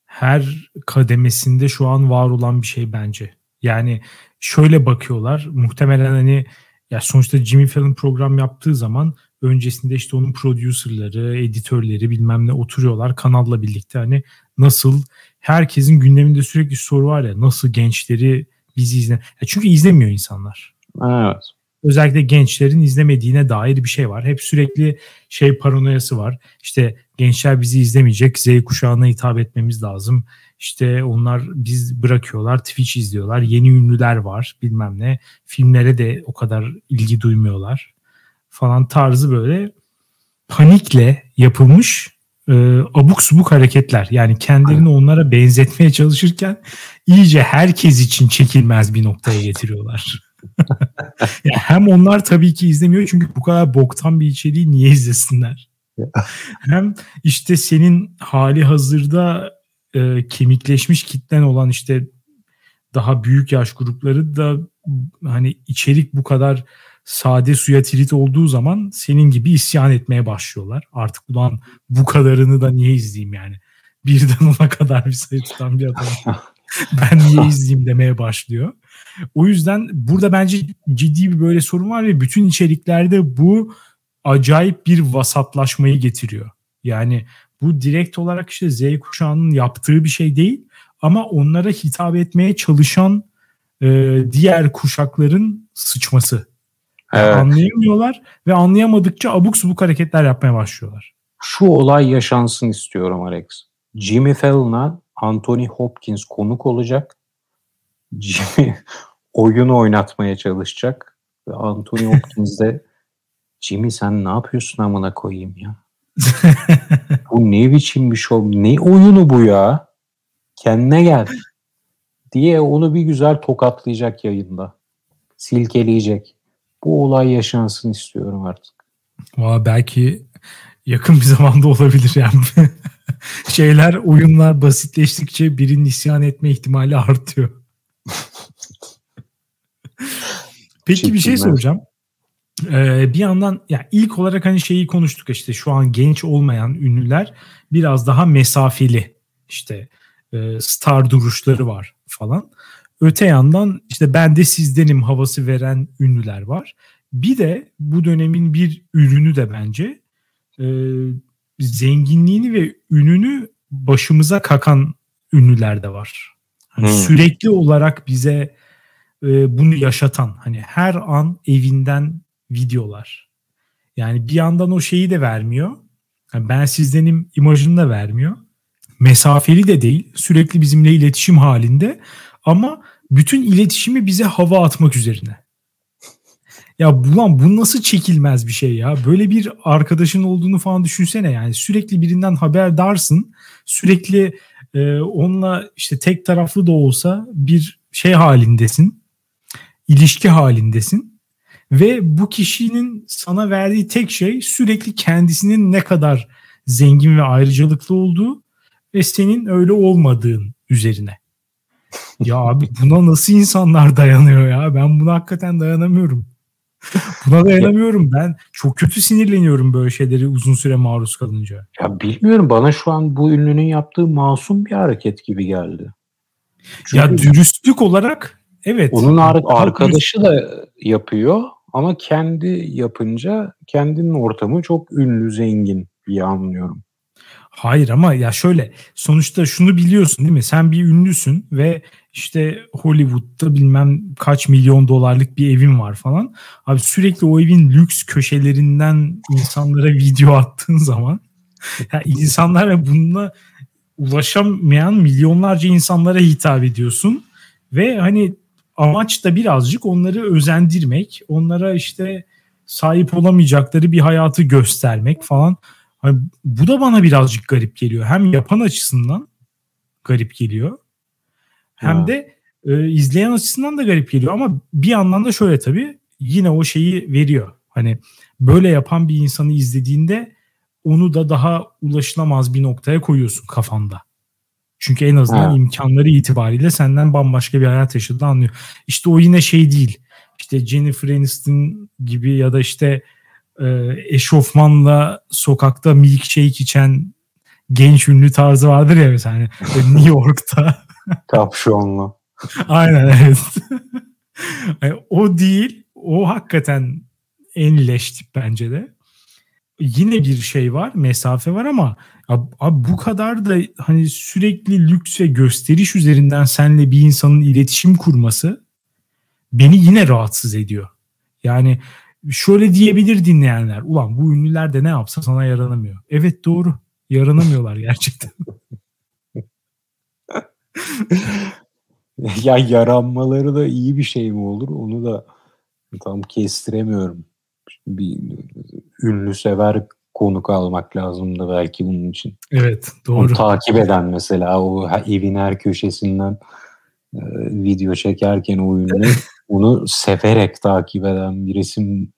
her kademesinde şu an var olan bir şey bence. Yani şöyle bakıyorlar. Muhtemelen hani ya sonuçta Jimmy Fallon program yaptığı zaman öncesinde işte onun producerları, editörleri bilmem ne oturuyorlar kanalla birlikte hani nasıl herkesin gündeminde sürekli soru var ya nasıl gençleri bizi izle. Çünkü izlemiyor insanlar. Evet. Özellikle gençlerin izlemediğine dair bir şey var. Hep sürekli şey paranoyası var. İşte gençler bizi izlemeyecek. Z kuşağına hitap etmemiz lazım. İşte onlar biz bırakıyorlar. Twitch izliyorlar. Yeni ünlüler var bilmem ne. Filmlere de o kadar ilgi duymuyorlar. Falan tarzı böyle panikle yapılmış e, abuk subuk hareketler. Yani kendilerini onlara benzetmeye çalışırken iyice herkes için çekilmez bir noktaya getiriyorlar. Yani hem onlar tabii ki izlemiyor çünkü bu kadar boktan bir içeriği niye izlesinler? hem işte senin hali hazırda e, kemikleşmiş kitlen olan işte daha büyük yaş grupları da hani içerik bu kadar sade suya tirit olduğu zaman senin gibi isyan etmeye başlıyorlar. Artık ulan bu kadarını da niye izleyeyim yani? Birden ona kadar bir sayı tutan bir adam. ben niye izleyeyim demeye başlıyor. O yüzden burada bence ciddi bir böyle sorun var ve bütün içeriklerde bu acayip bir vasatlaşmayı getiriyor. Yani bu direkt olarak işte Z kuşağının yaptığı bir şey değil ama onlara hitap etmeye çalışan e, diğer kuşakların sıçması. Evet. Anlayamıyorlar ve anlayamadıkça abuk subuk hareketler yapmaya başlıyorlar. Şu olay yaşansın istiyorum Alex. Jimmy Fallon'a Anthony Hopkins konuk olacak. Jimmy oyunu oynatmaya çalışacak. Ve Anthony Hopkins de Jimmy sen ne yapıyorsun amına koyayım ya? bu ne biçim bir şov? Ne oyunu bu ya? Kendine gel. Diye onu bir güzel tokatlayacak yayında. Silkeleyecek. Bu olay yaşansın istiyorum artık. Valla belki yakın bir zamanda olabilir yani. Şeyler, oyunlar basitleştikçe birinin isyan etme ihtimali artıyor. Peki Çekilmez. bir şey soracağım. Ee, bir yandan ya ilk olarak hani şeyi konuştuk işte şu an genç olmayan ünlüler biraz daha mesafeli işte e, star duruşları var falan. Öte yandan işte ben de sizdenim havası veren ünlüler var. Bir de bu dönemin bir ürünü de bence e, zenginliğini ve ününü başımıza kakan ünlüler de var. Hani hmm. Sürekli olarak bize e, bunu yaşatan hani her an evinden videolar. Yani bir yandan o şeyi de vermiyor. Yani ben sizdenim imajını da vermiyor. Mesafeli de değil. Sürekli bizimle iletişim halinde. Ama bütün iletişimi bize hava atmak üzerine. Ya bu lan bu nasıl çekilmez bir şey ya? Böyle bir arkadaşın olduğunu falan düşünsene yani. Sürekli birinden haberdarsın. Sürekli e, onunla işte tek taraflı da olsa bir şey halindesin. İlişki halindesin. Ve bu kişinin sana verdiği tek şey sürekli kendisinin ne kadar zengin ve ayrıcalıklı olduğu ve senin öyle olmadığın üzerine. Ya abi buna nasıl insanlar dayanıyor ya? Ben buna hakikaten dayanamıyorum. Buna dayanamıyorum ben. Çok kötü sinirleniyorum böyle şeyleri uzun süre maruz kalınca. Ya bilmiyorum bana şu an bu ünlünün yaptığı masum bir hareket gibi geldi. Çünkü ya dürüstlük olarak evet. Onun ar- arkadaşı da yapıyor ama kendi yapınca kendinin ortamı çok ünlü, zengin diye anlıyorum. Hayır ama ya şöyle sonuçta şunu biliyorsun değil mi? Sen bir ünlüsün ve işte Hollywood'da bilmem kaç milyon dolarlık bir evin var falan. Abi sürekli o evin lüks köşelerinden insanlara video attığın zaman yani insanlara bununla ulaşamayan milyonlarca insanlara hitap ediyorsun ve hani amaç da birazcık onları özendirmek, onlara işte sahip olamayacakları bir hayatı göstermek falan. Hani bu da bana birazcık garip geliyor. Hem yapan açısından garip geliyor. Hem ha. de e, izleyen açısından da garip geliyor ama bir yandan da şöyle tabii yine o şeyi veriyor. Hani böyle yapan bir insanı izlediğinde onu da daha ulaşılamaz bir noktaya koyuyorsun kafanda. Çünkü en azından ha. imkanları itibariyle senden bambaşka bir hayat yaşadığını anlıyor. İşte o yine şey değil. İşte Jennifer Aniston gibi ya da işte e, eşofmanla sokakta milkshake içen genç ünlü tarzı vardır ya mesela hani New York'ta. Kapşonlu. Aynen evet. yani o değil. O hakikaten en leş tip bence de. Yine bir şey var, mesafe var ama abi, bu kadar da hani sürekli lüks ve gösteriş üzerinden senle bir insanın iletişim kurması beni yine rahatsız ediyor. Yani şöyle diyebilir dinleyenler. Ulan bu ünlüler de ne yapsa sana yaranamıyor. Evet doğru. Yaranamıyorlar gerçekten. ya yaranmaları da iyi bir şey mi olur? Onu da tam kestiremiyorum. Bir ünlü sever konuk almak lazımdı belki bunun için. Evet doğru. Onu takip eden mesela o evin her köşesinden e, video çekerken o ünlü onu severek takip eden bir resmin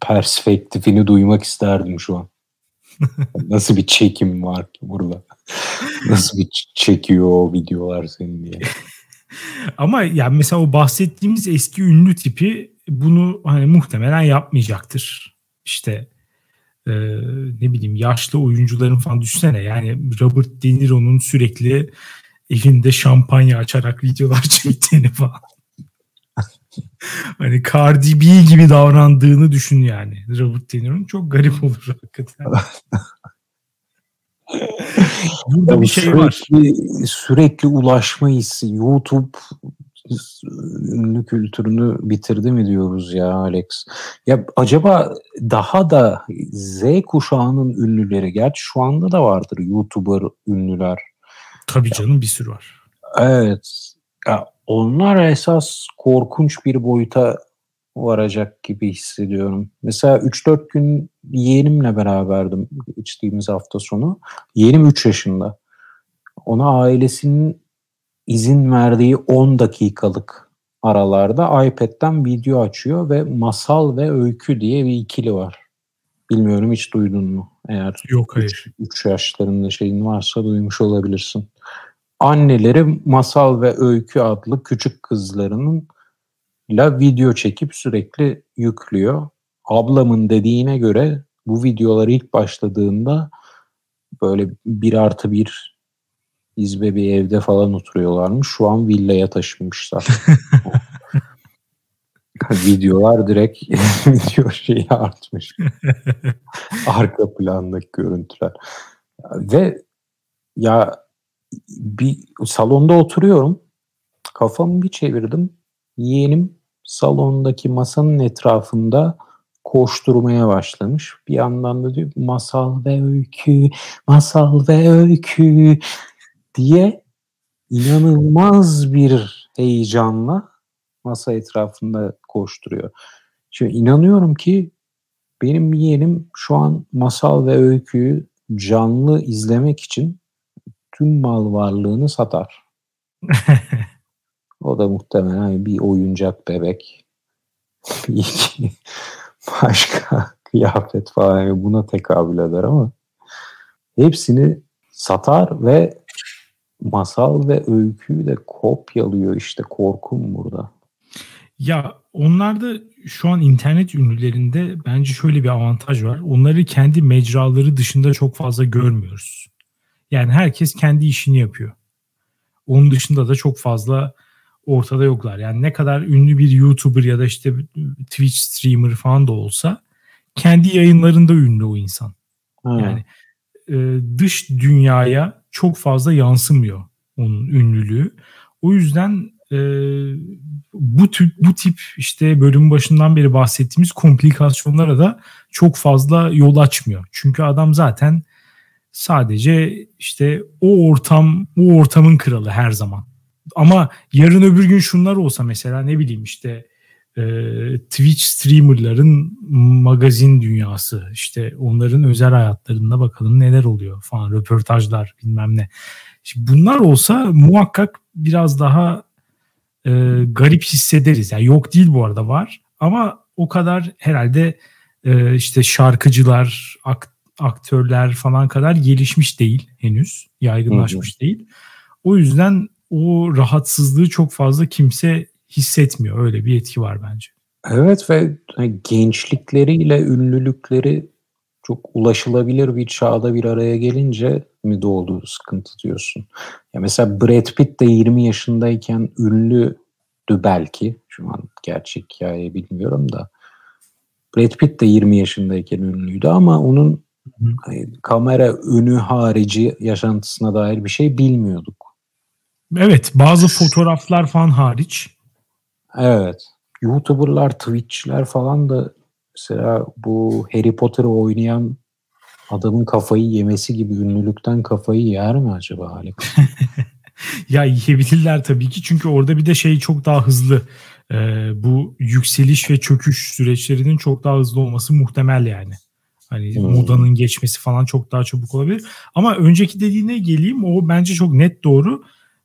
perspektifini duymak isterdim şu an. Nasıl bir çekim var ki burada? Nasıl bir çekiyor o videolar senin diye. Ama yani mesela o bahsettiğimiz eski ünlü tipi bunu hani muhtemelen yapmayacaktır. İşte e, ne bileyim yaşlı oyuncuların falan düşünsene yani Robert De Niro'nun sürekli evinde şampanya açarak videolar çektiğini falan. Hani Cardi B gibi davrandığını düşün yani. Robert De Niro'nun çok garip olur hakikaten. Burada bir şey sürekli, var. Sürekli ulaşma hissi. YouTube ünlü kültürünü bitirdi mi diyoruz ya Alex? Ya acaba daha da Z kuşağının ünlüleri, gerçi şu anda da vardır YouTuber ünlüler. Tabii canım bir sürü var. Evet. Ya onlar esas korkunç bir boyuta varacak gibi hissediyorum. Mesela 3-4 gün yeğenimle beraberdim içtiğimiz hafta sonu. Yeğenim 3 yaşında. Ona ailesinin izin verdiği 10 dakikalık aralarda iPad'den video açıyor ve masal ve öykü diye bir ikili var. Bilmiyorum hiç duydun mu? Eğer Yok hayır. 3 yaşlarında şeyin varsa duymuş olabilirsin. Anneleri Masal ve Öykü adlı küçük kızlarının la video çekip sürekli yüklüyor. Ablamın dediğine göre bu videolar ilk başladığında böyle bir artı bir izbe bir evde falan oturuyorlarmış. Şu an villaya taşınmışlar. Videolar direkt video şeyi artmış. Arka plandaki görüntüler. Ve ya bir salonda oturuyorum. Kafamı bir çevirdim. Yeğenim salondaki masanın etrafında koşturmaya başlamış. Bir yandan da diyor masal ve öykü, masal ve öykü diye inanılmaz bir heyecanla masa etrafında koşturuyor. Şimdi inanıyorum ki benim yeğenim şu an masal ve öyküyü canlı izlemek için tüm mal varlığını satar. o da muhtemelen bir oyuncak bebek. bir iki başka kıyafet falan buna tekabül eder ama hepsini satar ve masal ve öyküyü de kopyalıyor işte korkum burada. Ya onlarda şu an internet ünlülerinde bence şöyle bir avantaj var. Onları kendi mecraları dışında çok fazla görmüyoruz. Yani herkes kendi işini yapıyor. Onun dışında da çok fazla ortada yoklar. Yani ne kadar ünlü bir YouTuber ya da işte Twitch streamer falan da olsa kendi yayınlarında ünlü o insan. Ha. Yani e, dış dünyaya çok fazla yansımıyor onun ünlülüğü. O yüzden e, bu tip bu tip işte bölüm başından beri bahsettiğimiz komplikasyonlara da çok fazla yol açmıyor. Çünkü adam zaten sadece işte o ortam o ortamın kralı her zaman. Ama yarın öbür gün şunlar olsa mesela ne bileyim işte e, Twitch streamerların magazin dünyası işte onların özel hayatlarında bakalım neler oluyor falan röportajlar bilmem ne. Şimdi bunlar olsa muhakkak biraz daha e, garip hissederiz. Yani yok değil bu arada var ama o kadar herhalde e, işte şarkıcılar, ak, aktörler falan kadar gelişmiş değil henüz. Yaygınlaşmış hı hı. değil. O yüzden o rahatsızlığı çok fazla kimse hissetmiyor. Öyle bir etki var bence. Evet ve gençlikleriyle ünlülükleri çok ulaşılabilir bir çağda bir araya gelince mi doğdu sıkıntı diyorsun. Ya mesela Brad Pitt de 20 yaşındayken ünlüdü belki. Şu an gerçek hikayeyi bilmiyorum da. Brad Pitt de 20 yaşındayken ünlüydü ama onun hani, kamera önü harici yaşantısına dair bir şey bilmiyorduk. Evet bazı fotoğraflar falan hariç. Evet. YouTuber'lar, Twitch'ler falan da mesela bu Harry Potter'ı oynayan adamın kafayı yemesi gibi ünlülükten kafayı yer mi acaba Alex? ya yiyebilirler tabii ki çünkü orada bir de şey çok daha hızlı. Ee, bu yükseliş ve çöküş süreçlerinin çok daha hızlı olması muhtemel yani. Hani hmm. modanın geçmesi falan çok daha çabuk olabilir. Ama önceki dediğine geleyim o bence çok net doğru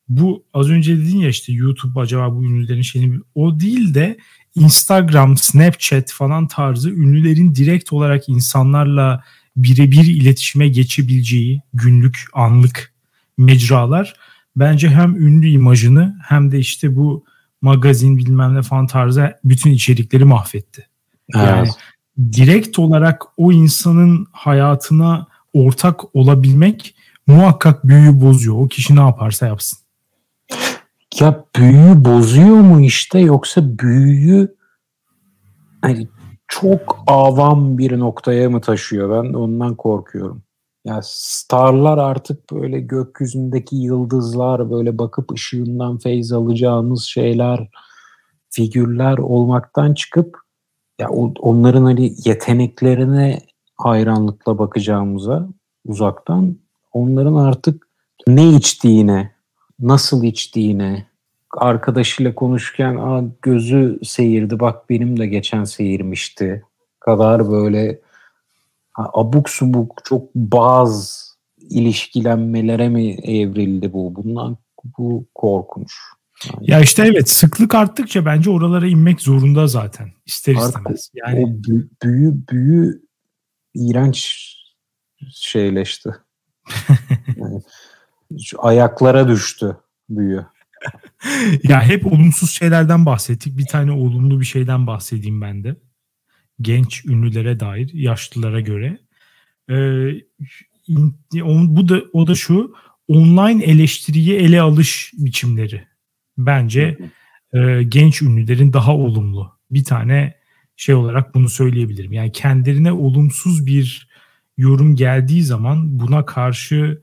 bu az önce dedin ya işte YouTube acaba bu ünlülerin şeyini o değil de Instagram, Snapchat falan tarzı ünlülerin direkt olarak insanlarla birebir iletişime geçebileceği günlük, anlık mecralar bence hem ünlü imajını hem de işte bu magazin bilmem ne falan tarzı bütün içerikleri mahvetti. Evet. Yani direkt olarak o insanın hayatına ortak olabilmek muhakkak büyüyü bozuyor. O kişi ne yaparsa yapsın. Ya büyüyü bozuyor mu işte yoksa büyüyü hani çok avam bir noktaya mı taşıyor? Ben ondan korkuyorum. Ya starlar artık böyle gökyüzündeki yıldızlar böyle bakıp ışığından feyz alacağımız şeyler, figürler olmaktan çıkıp ya onların hani yeteneklerine hayranlıkla bakacağımıza uzaktan onların artık ne içtiğine, nasıl içtiğine, arkadaşıyla konuşurken Aa, gözü seyirdi bak benim de geçen seyirmişti kadar böyle abuk subuk çok baz ilişkilenmelere mi evrildi bu? Bundan bu korkunç. Ya işte evet sıklık arttıkça bence oralara inmek zorunda zaten ister istemez. Yani o büyü büyü iğrenç şeyleşti. yani, ayaklara düştü büyü. ya hep olumsuz şeylerden bahsettik. Bir tane olumlu bir şeyden bahsedeyim ben de. Genç ünlülere dair, yaşlılara göre. Ee, bu da o da şu online eleştiriyi ele alış biçimleri. Bence e, genç ünlülerin daha olumlu. Bir tane şey olarak bunu söyleyebilirim. Yani kendilerine olumsuz bir yorum geldiği zaman buna karşı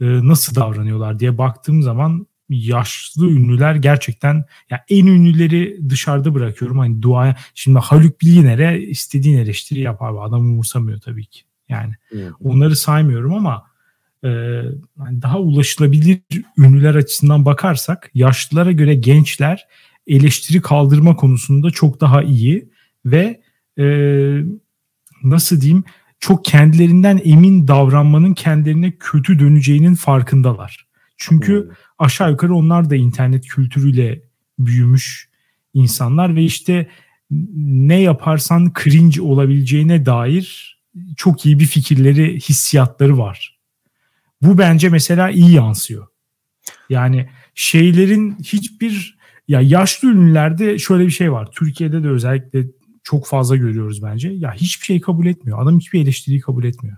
e, nasıl davranıyorlar diye baktığım zaman yaşlı ünlüler gerçekten ya en ünlüleri dışarıda bırakıyorum. Hani dua şimdi Haluk Bilginer'e istediğin eleştiri yapar. Adam umursamıyor tabii ki. Yani onları saymıyorum ama yani daha ulaşılabilir ünlüler açısından bakarsak yaşlılara göre gençler eleştiri kaldırma konusunda çok daha iyi ve e, nasıl diyeyim çok kendilerinden emin davranmanın kendilerine kötü döneceğinin farkındalar. Çünkü hmm. aşağı yukarı onlar da internet kültürüyle büyümüş insanlar ve işte ne yaparsan cringe olabileceğine dair çok iyi bir fikirleri, hissiyatları var. Bu bence mesela iyi yansıyor. Yani şeylerin hiçbir ya yaşlı ünlülerde şöyle bir şey var. Türkiye'de de özellikle çok fazla görüyoruz bence. Ya hiçbir şey kabul etmiyor. Adam hiçbir eleştiriyi kabul etmiyor.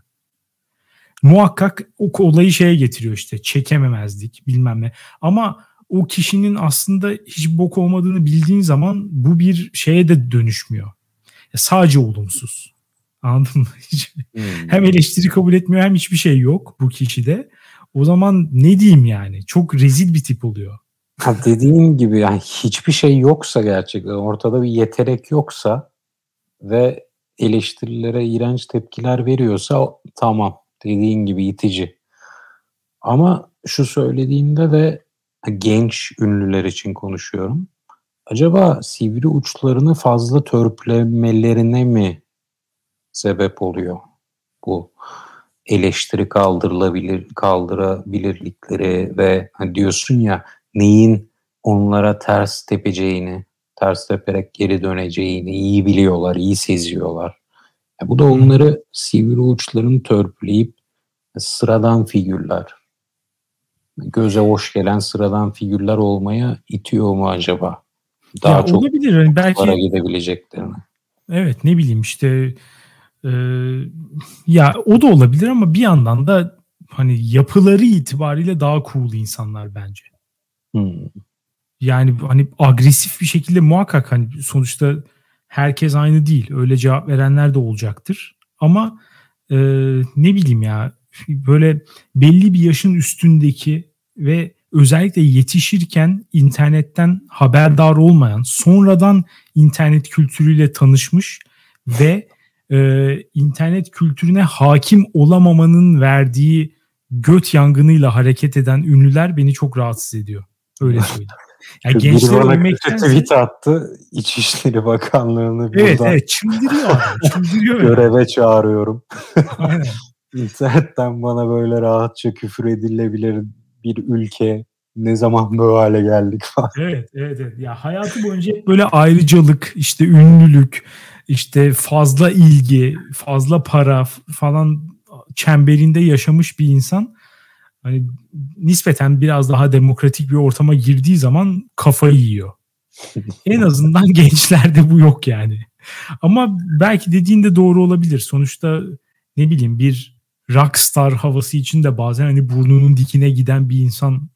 Muhakkak o olayı şeye getiriyor işte. Çekememezdik bilmem ne. Ama o kişinin aslında hiç bok olmadığını bildiğin zaman bu bir şeye de dönüşmüyor. Ya sadece olumsuz. Anladın mı? Hiç, hmm. Hem eleştiri kabul etmiyor hem hiçbir şey yok bu kişide. O zaman ne diyeyim yani? Çok rezil bir tip oluyor. Ha dediğim gibi yani hiçbir şey yoksa gerçekten ortada bir yetenek yoksa ve eleştirilere iğrenç tepkiler veriyorsa tamam dediğin gibi itici. Ama şu söylediğinde de genç ünlüler için konuşuyorum. Acaba sivri uçlarını fazla törpülemelerine mi sebep oluyor bu eleştiri kaldırılabilir kaldırabilirlikleri ve hani diyorsun ya neyin onlara ters tepeceğini ters teperek geri döneceğini iyi biliyorlar, iyi seziyorlar. Ya bu da onları sivri uçlarını törpüleyip sıradan figürler, göze hoş gelen sıradan figürler olmaya itiyor mu acaba? Daha ya çok olabilir. Yani belki para gidebileceklerini. Evet ne bileyim işte e, ya o da olabilir ama bir yandan da hani yapıları itibariyle daha cool insanlar bence. Hmm. Yani hani agresif bir şekilde muhakkak hani sonuçta herkes aynı değil. Öyle cevap verenler de olacaktır. Ama e, ne bileyim ya böyle belli bir yaşın üstündeki ve özellikle yetişirken internetten haberdar olmayan, sonradan internet kültürüyle tanışmış ve e, internet kültürüne hakim olamamanın verdiği göt yangınıyla hareket eden ünlüler beni çok rahatsız ediyor. Öyle söyleyeyim. Yani gençler ölmektense... tweet attı İçişleri Bakanlığı'nı buradan. Evet evet çıldırıyor. Çıldırıyor Göreve çağırıyorum. Aynen. İnternetten bana böyle rahatça küfür edilebilir bir ülke ne zaman bu hale geldik falan. Evet, evet, evet. Ya hayatı boyunca hep böyle ayrıcalık, işte ünlülük, işte fazla ilgi, fazla para falan çemberinde yaşamış bir insan hani nispeten biraz daha demokratik bir ortama girdiği zaman kafayı yiyor. en azından gençlerde bu yok yani. Ama belki dediğinde doğru olabilir. Sonuçta ne bileyim bir rockstar havası için de bazen hani burnunun dikine giden bir insan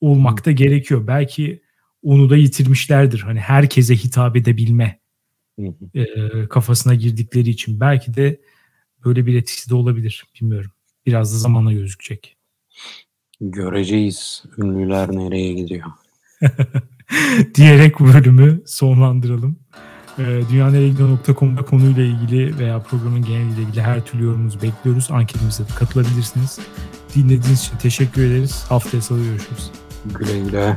olmak da gerekiyor. Belki onu da yitirmişlerdir. Hani herkese hitap edebilme e, kafasına girdikleri için. Belki de böyle bir etkisi de olabilir. Bilmiyorum. Biraz da zamanla gözükecek. Göreceğiz ünlüler nereye gidiyor. Diyerek bu bölümü sonlandıralım. Dünyaneregidiyor.com'da konuyla ilgili veya programın geneliyle ilgili her türlü yorumunuzu bekliyoruz. Anketimize katılabilirsiniz. Dinlediğiniz için teşekkür ederiz. Haftaya salı görüşürüz. Güle güle.